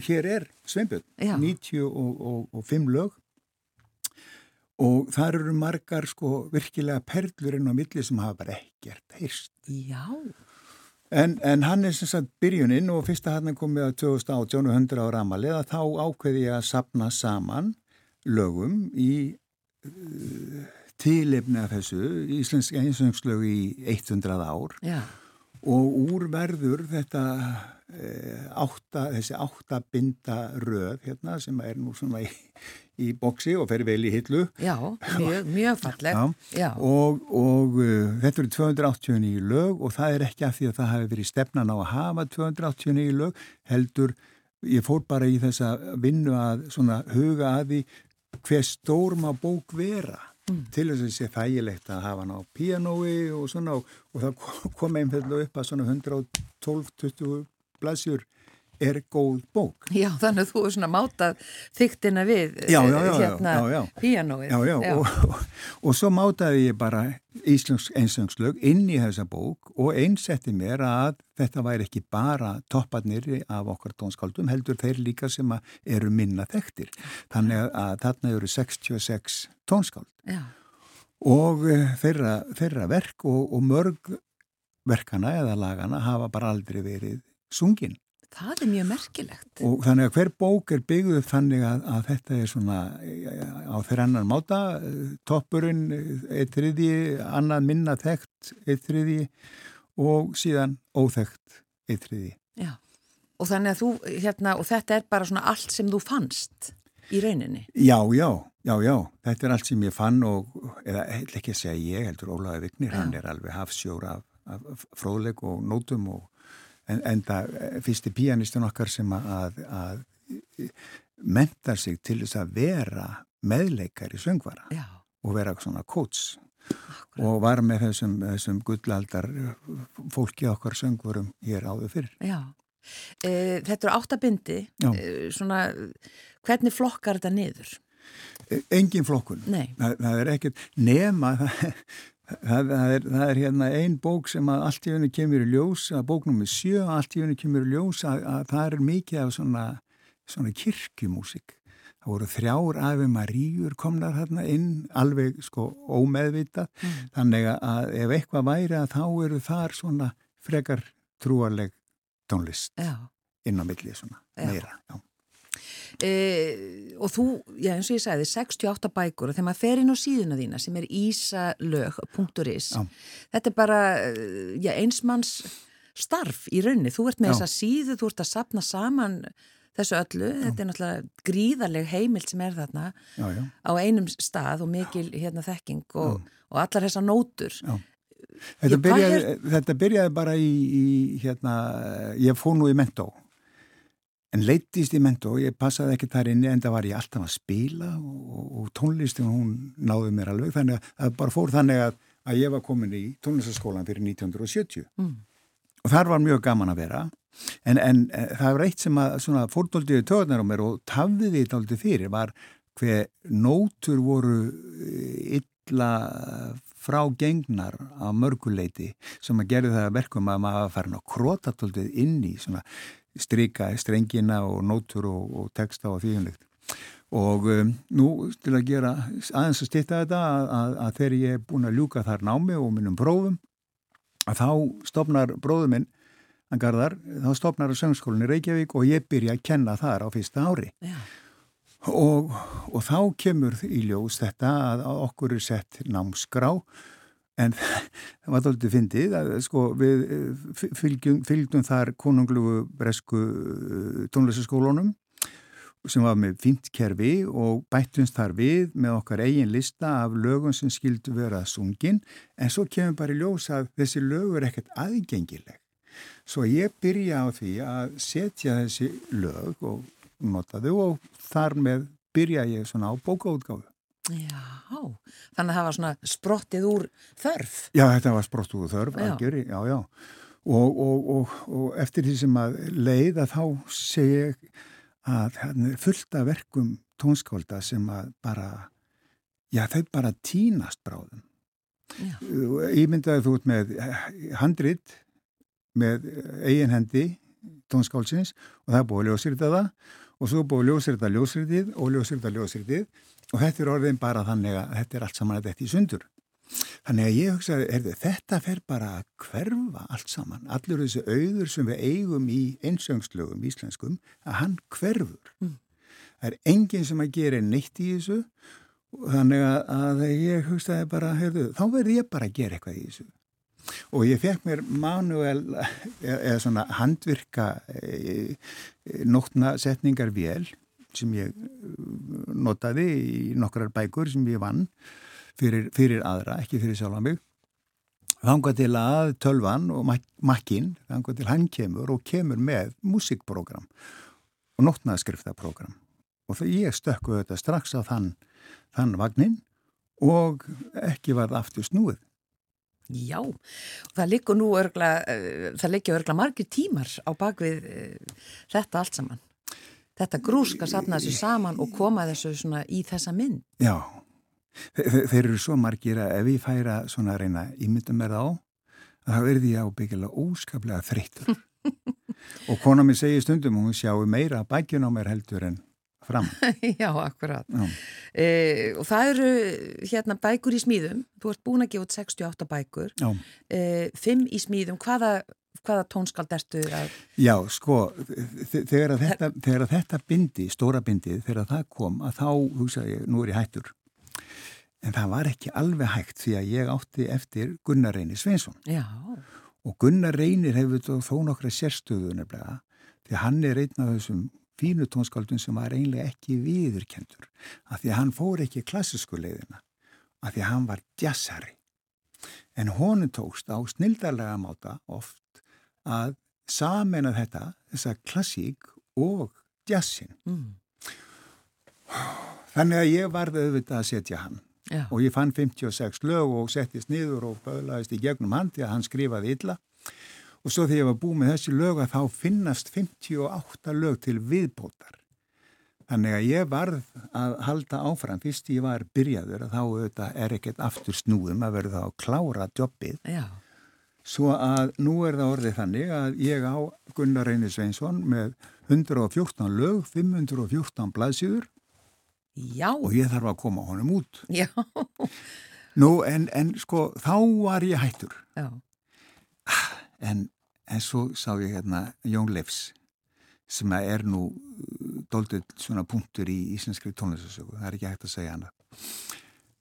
hér er Sveinbjörn, Já. 95 lög og þar eru margar sko virkilega perlur inn á milli sem hafa bara ekkert heyrst. Já. En, en hann er sem sagt byrjuninn og fyrsta hann komið að 2018 og 100 ára amalið að þá ákveði ég að sapna saman lögum í uh, tilefni af þessu íslensk einsöngslög í 100 ár Já. og úr verður þetta e, átta, þessi átta binda röð hérna sem er nú svona í, í boksi og fer vel í hillu Já, mjög, mjög falleg. Já. Já. og, og uh, þetta eru 289 lög og það er ekki af því að það hafi verið stefnan á að hafa 289 lög heldur ég fór bara í þessa vinnu að svona huga að því hver stór má bók vera til þess að sé þægilegt að hafa hann á píanói og svona og, og það kom einfallega upp að svona 112-20 blaðsjur er góð bók. Já, þannig að þú er svona mátað þyktina við Já, já, já, eh, já, hérna já, já. píanóið. Já, já, Og, og, *laughs* og svo mátaði ég bara íslensk einsöngslög inn í þessa bók og einsetti mér að þetta væri ekki bara topparnir af okkar tónskáldum, heldur þeir líka sem eru minna þekktir. Þannig að, þarna eru 66 tónskáld Já, og eh, þeirra, þeirra verk og, og mörg verkana eða lagana hafa bara aldrei verið sungin. Það er mjög merkilegt. Og þannig að hver bók er byggð upp þannig að, að þetta er svona á þeirra annan máta, toppurinn, eitt þriði, annað minna þekkt, eitt þriði og síðan óþekkt, eitt þriði. Já. Og þannig að þú, hérna, og þetta er bara svona allt sem þú fannst. í rauninni. Já, já, já, já, þetta er allt sem ég fann og, eða ekki að segja ég heldur Ólaði Vignir, hann er alveg hafsjór af, af fróðleg og nótum og en, en það fyrsti píanistun okkar sem að, að mentar sig til þess að vera meðleikar í söngvara Já, og vera svona coach og var með þessum, þessum gullaldar fólki okkar söngvarum hér áður fyrir. já. E, þetta eru áttabindi, svona, hvernig flokkar þetta niður? E- Engin flokkun. Nei. Það, það er ekkert nema *laughs* það, það, það, er, það er hérna ein bók sem að allt í henni kemur í ljós, að bóknum er sjö, allt í henni kemur í ljós að, að það er mikið af svona, svona kirkjumúsik. Það voru þrjár afi Maríur komnar þarna inn alveg sko ómeðvitað þannig að ef eitthvað væri að þá eru þar svona frekar trúarleg tónlist Já. inn á milli svona Já. meira. Já. E, og þú, já eins og ég sagði 68 bækur og þegar maður fer inn á síðuna þína sem er ísalög.is Já. þetta er bara eh, já, einsmanns starf í rauninni, þú ert með Já. þessa síðu þú ert að sapna saman þessu öllu, þetta er náttúrulega gríðarleg heimild sem er þarna Já, já. á einum stað og mikil hérna þekking og, og allar þessar nótur Já. Þetta, Ég- byrjaði, þetta byrjaði bara í, í hérna, ég fór nú í mentó en leittist í mentó, ég passaði ekki þar inni en það var ég alltaf að spila og, og tónlistin hún náði mér alveg þannig að það bara fór þannig að, að ég var komin í tónlistaskólan fyrir 1970 Mm. og þar var mjög gaman að vera en, en e, það var eitt sem að svona fórdóldið töðnar á mér og tafðið því dálítið fyrir var hver nótur voru e, illa frá gengnar á mörguleiti sem að gerði það að verkum að maður að krota dálítið inn í svona strika strengina og nótur og, og texta og þvíunlegt. Og um, nú til að gera aðeins að stýtta þetta að, að, að þegar ég er búin að ljúka þar námi og minnum prófum að þá stopnar bróður minn Garðar, þá stopnar að söngskólinni Reykjavík og ég byrja að kenna þar á fyrsta ári. Já. Og, og þá kemur í ljós þetta að okkur er sett námskrá en *laughs* það var þáttið fyndið að sko við eh, fylgjum, fylgjum þar konunglugu bresku eh, tónlistaskólunum sem var með fínt kerfi og bættumst þar við með okkar eigin lista af lögum sem skildu vera sungin en svo kemur bara í ljós að þessi lög er ekkert aðgengileg. Svo ég byrja á því að setja þessi lög og nota þau og þar með byrja ég svona á bókaútgáfu. Já, þannig að það var svona sprottið úr þörf. Já, þetta var sprott úr þörf, Já. algjöri, já, já. Og, og, og, og eftir því sem að leið að þá segi ég að það er fullt af verkum tónskólda sem að bara, já, þau bara tínast bráðum. Ég myndaði þú út með handrit með eigin hendi tónskálsins og það er búið að ljósrita það og svo búið að ljósrita ljósritið og ljósrita ljósritið og þetta er orðin bara þannig að þetta er allt saman að þetta í sundur. Þannig að ég hugsaði, heyrðu, þetta fer bara að hverfa allt saman. Allur þessi auður sem við eigum í einsöngslögum íslenskum, að hann hverfur. Mm. Það er enginn sem að gera neitt í þessu þannig að, ég hugsaði bara, heyrðu, þá verði ég bara að gera eitthvað í þessu. Og ég fekk mér manuel eða svona handvirka e, e, nótna setningar vél sem ég eh, notaði í nokkrar bækur sem ég vann fyrir, fyrir aðra, ekki fyrir sjálfa mig. Þangað til að tölvan og mak makkin, þangað til hann kemur og kemur með músikprogram og nótnaðskriftaprogram. Og það ég stökku þetta strax á þann, þann vagnin og ekki varð aftur snúið. Já, það liggur nú örgla, uh, það liggja örgla margir tímar á bakvið uh, þetta allt saman. Þetta grúska safna þessu saman og koma þessu svona í þessa mynd. Já, Þe þe- þeir eru svo margir að ef ég færa svona að reyna ímynda mér þá, þá verði ég ábyggilega óskaplega þreyttur. *laughs* og kona mér segir stundum, hún sjáu meira bækjun á mér heldur en fram. *laughs* Já, akkurat. Já. Uh, og það eru hérna bækur í smíðum. Þú ert búin að gefa út 68 bækur. Já. Uh, fimm í smíðum. Hvaða, hvaða tónskald ertu að... Já, sko, þe- þegar að þetta, þegar að þetta bindi, stóra bindið, þegar það kom, að þá hugsaði ég, nú er ég hættur. En það var ekki alveg hægt því að ég átti eftir Gunnar Reynir Sveinsson. Já, Og Gunnar Reynir hefur þó, nokkra sérstöðu nefnilega, því að hann er einn af þessum fínu tónskáldun sem var einlega ekki viðurkendur af því að hann fór ekki klassísku leiðina af því að hann var jazzari en honum tókst á snildarlega máta oft að samena þetta, þessa klassík og jazzin Mm. þannig að ég varði auðvitað að setja hann. Já. og ég fann 56 lög og settist niður og böðlaðist í gegnum hann því að hann skrifaði illa. Og svo þegar ég var búið með þessi lög að þá finnast 58 lög til viðbótar. Þannig að ég varð að halda áfram. Fyrst ég var byrjaður að þá auðvitað er ekkert aftur snúðum að verða að klára jobbið. Já. Svo að nú er það orðið þannig að ég á Gunnar Reynir Sveinsson með 114 lög, 514 blaðsýður Já. og ég þarf að koma honum út Já. Nú, en, en sko, þá var ég hættur. Já. En, en svo sá ég hérna Jón Leifs, sem er nú uh, dóldið svona punktur í íslenskri tónlistasögu. Það er ekki hægt að segja hana.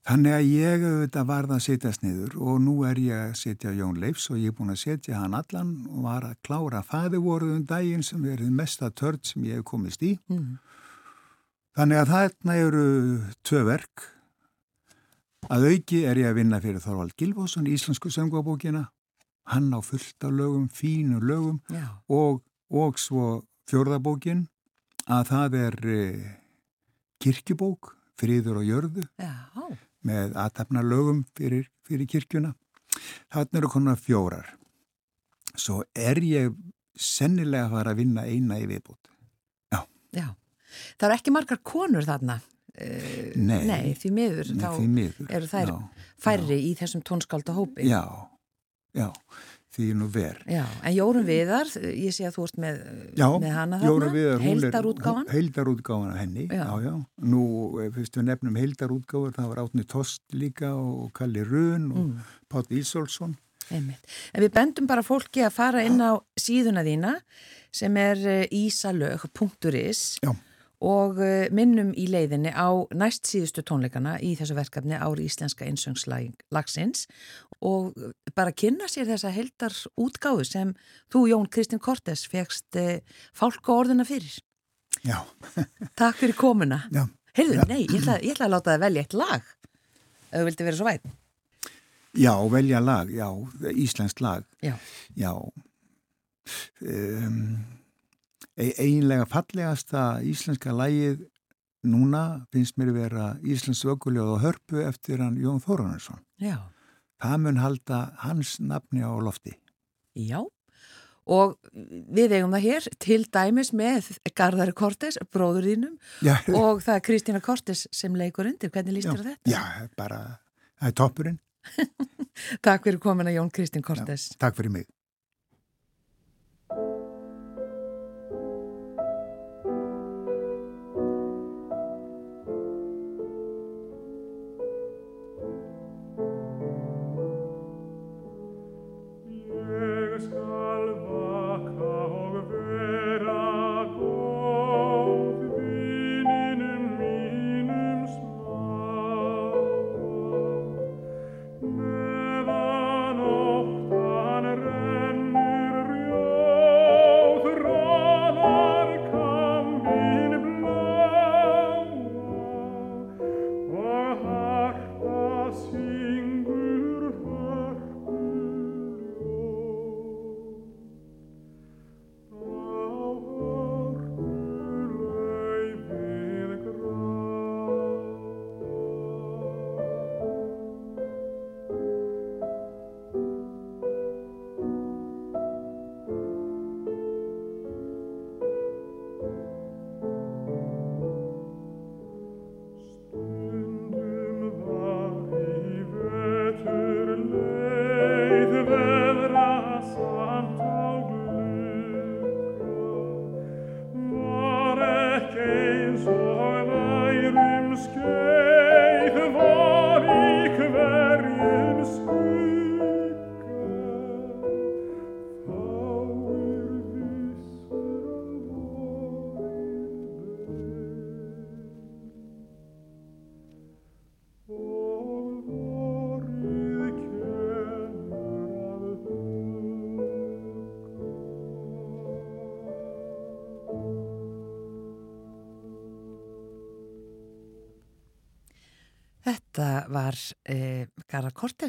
Þannig að ég auðvitað varð að setjast niður og nú er ég að setja Jón Leifs og ég er búin að setja hann allan og var að klára fæðivoruðum daginn sem er þið mesta törd sem ég hef komist í. Mm. Þannig að þarna eru tvö verk. Að auki er ég að vinna fyrir Þorvald Gilvósson í Íslensku söngvabókina. Hann á fullt af lögum, fínu lögum Já. og, og svo fjórðabókin að það er eh, kirkjubók, friður og jörðu Já. Með aðtapna lögum fyrir, fyrir kirkjuna. Þarna eru konar fjórar. Svo er ég sennilega að fara að vinna eina í viðbót. Já. Það eru ekki margar konur þarna. Uh, Nei. Nei, því miður. Nei, þá því miður. eru þær Já. færri í þessum tónskálda hópi. Já, já, því nú ver. Já, en Jórun Viðar, ég sé að þú ert með, Já, með hana þarna, heildarútgáfan. Heildarútgáfan af henni, Já. já, já. Nú, eh, fyrst við nefnum heildarútgáfur, það var Átni Tost líka og Kalli Run og Mm. Pátt Ísolsson. Einmitt. En við bendum bara fólki að fara inn á síðuna þína sem er eh, ísalög.is Já. Og eh, minnum í leiðinni á næst síðustu tónleikana í þessu verkefni ári íslenska einsöngslagsins og eh, bara kynna sér þessa heldar útgáfu sem þú Jón Kristinn Kortes fegst eh, fálka orðina fyrir. Já, *laughs* Takk fyrir komuna. já. Heyrðu, nei, ég ætla, ég ætla að láta það velja eitt lag ef þú vildi vera svo væð. Já, velja lag, já, íslenskt lag, Já. já. Um, einlega fallegasta íslenska lagið núna finnst mér vera Íslensk vökuljóð og hörpu eftir hann Jón Þórunarsson. Já. Það mun halda hans nafni á lofti. Já, og við eigum það hér til dæmis með Garðari Kortes, bróður þínum Já, og það er Kristína Kortes sem leikur undir. Hvernig líst þér á þetta? Já, bara, það er toppurinn. *laughs* Takk fyrir komina Jón Kristín Kortes. Takk fyrir mig.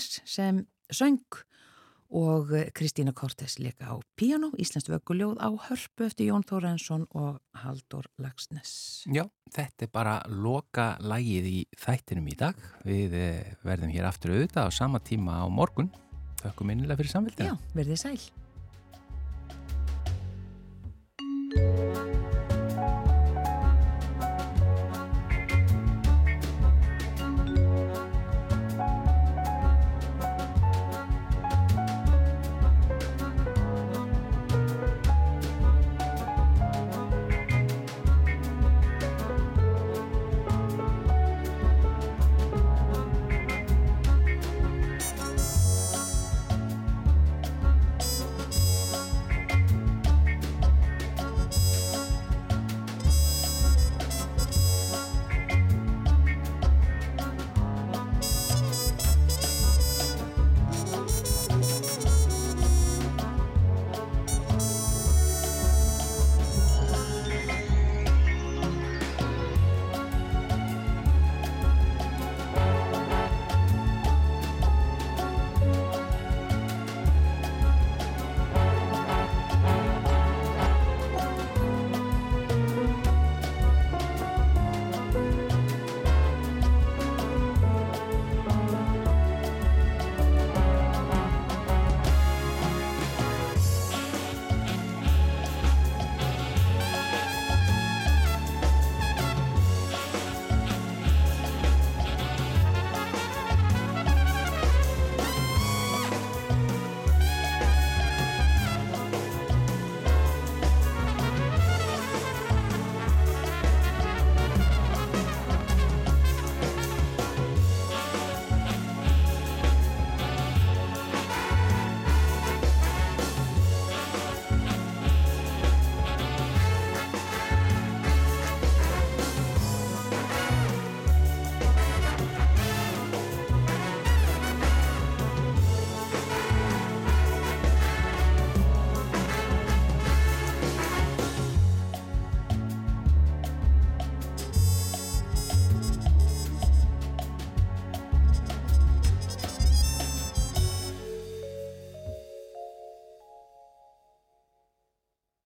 Cortés sem söng og eh, Kristína Cortés leika á piano, Íslands vögguljóð á hörpu eftir Jón Þórensson og Haldur Lagsnes. Já, þetta er bara loka lægið í þættinum í dag. Við eh, verðum hér aftur auðvitað á sama tíma á morgun. Þökkum innilega fyrir samfélgina. Já, verðið sæl.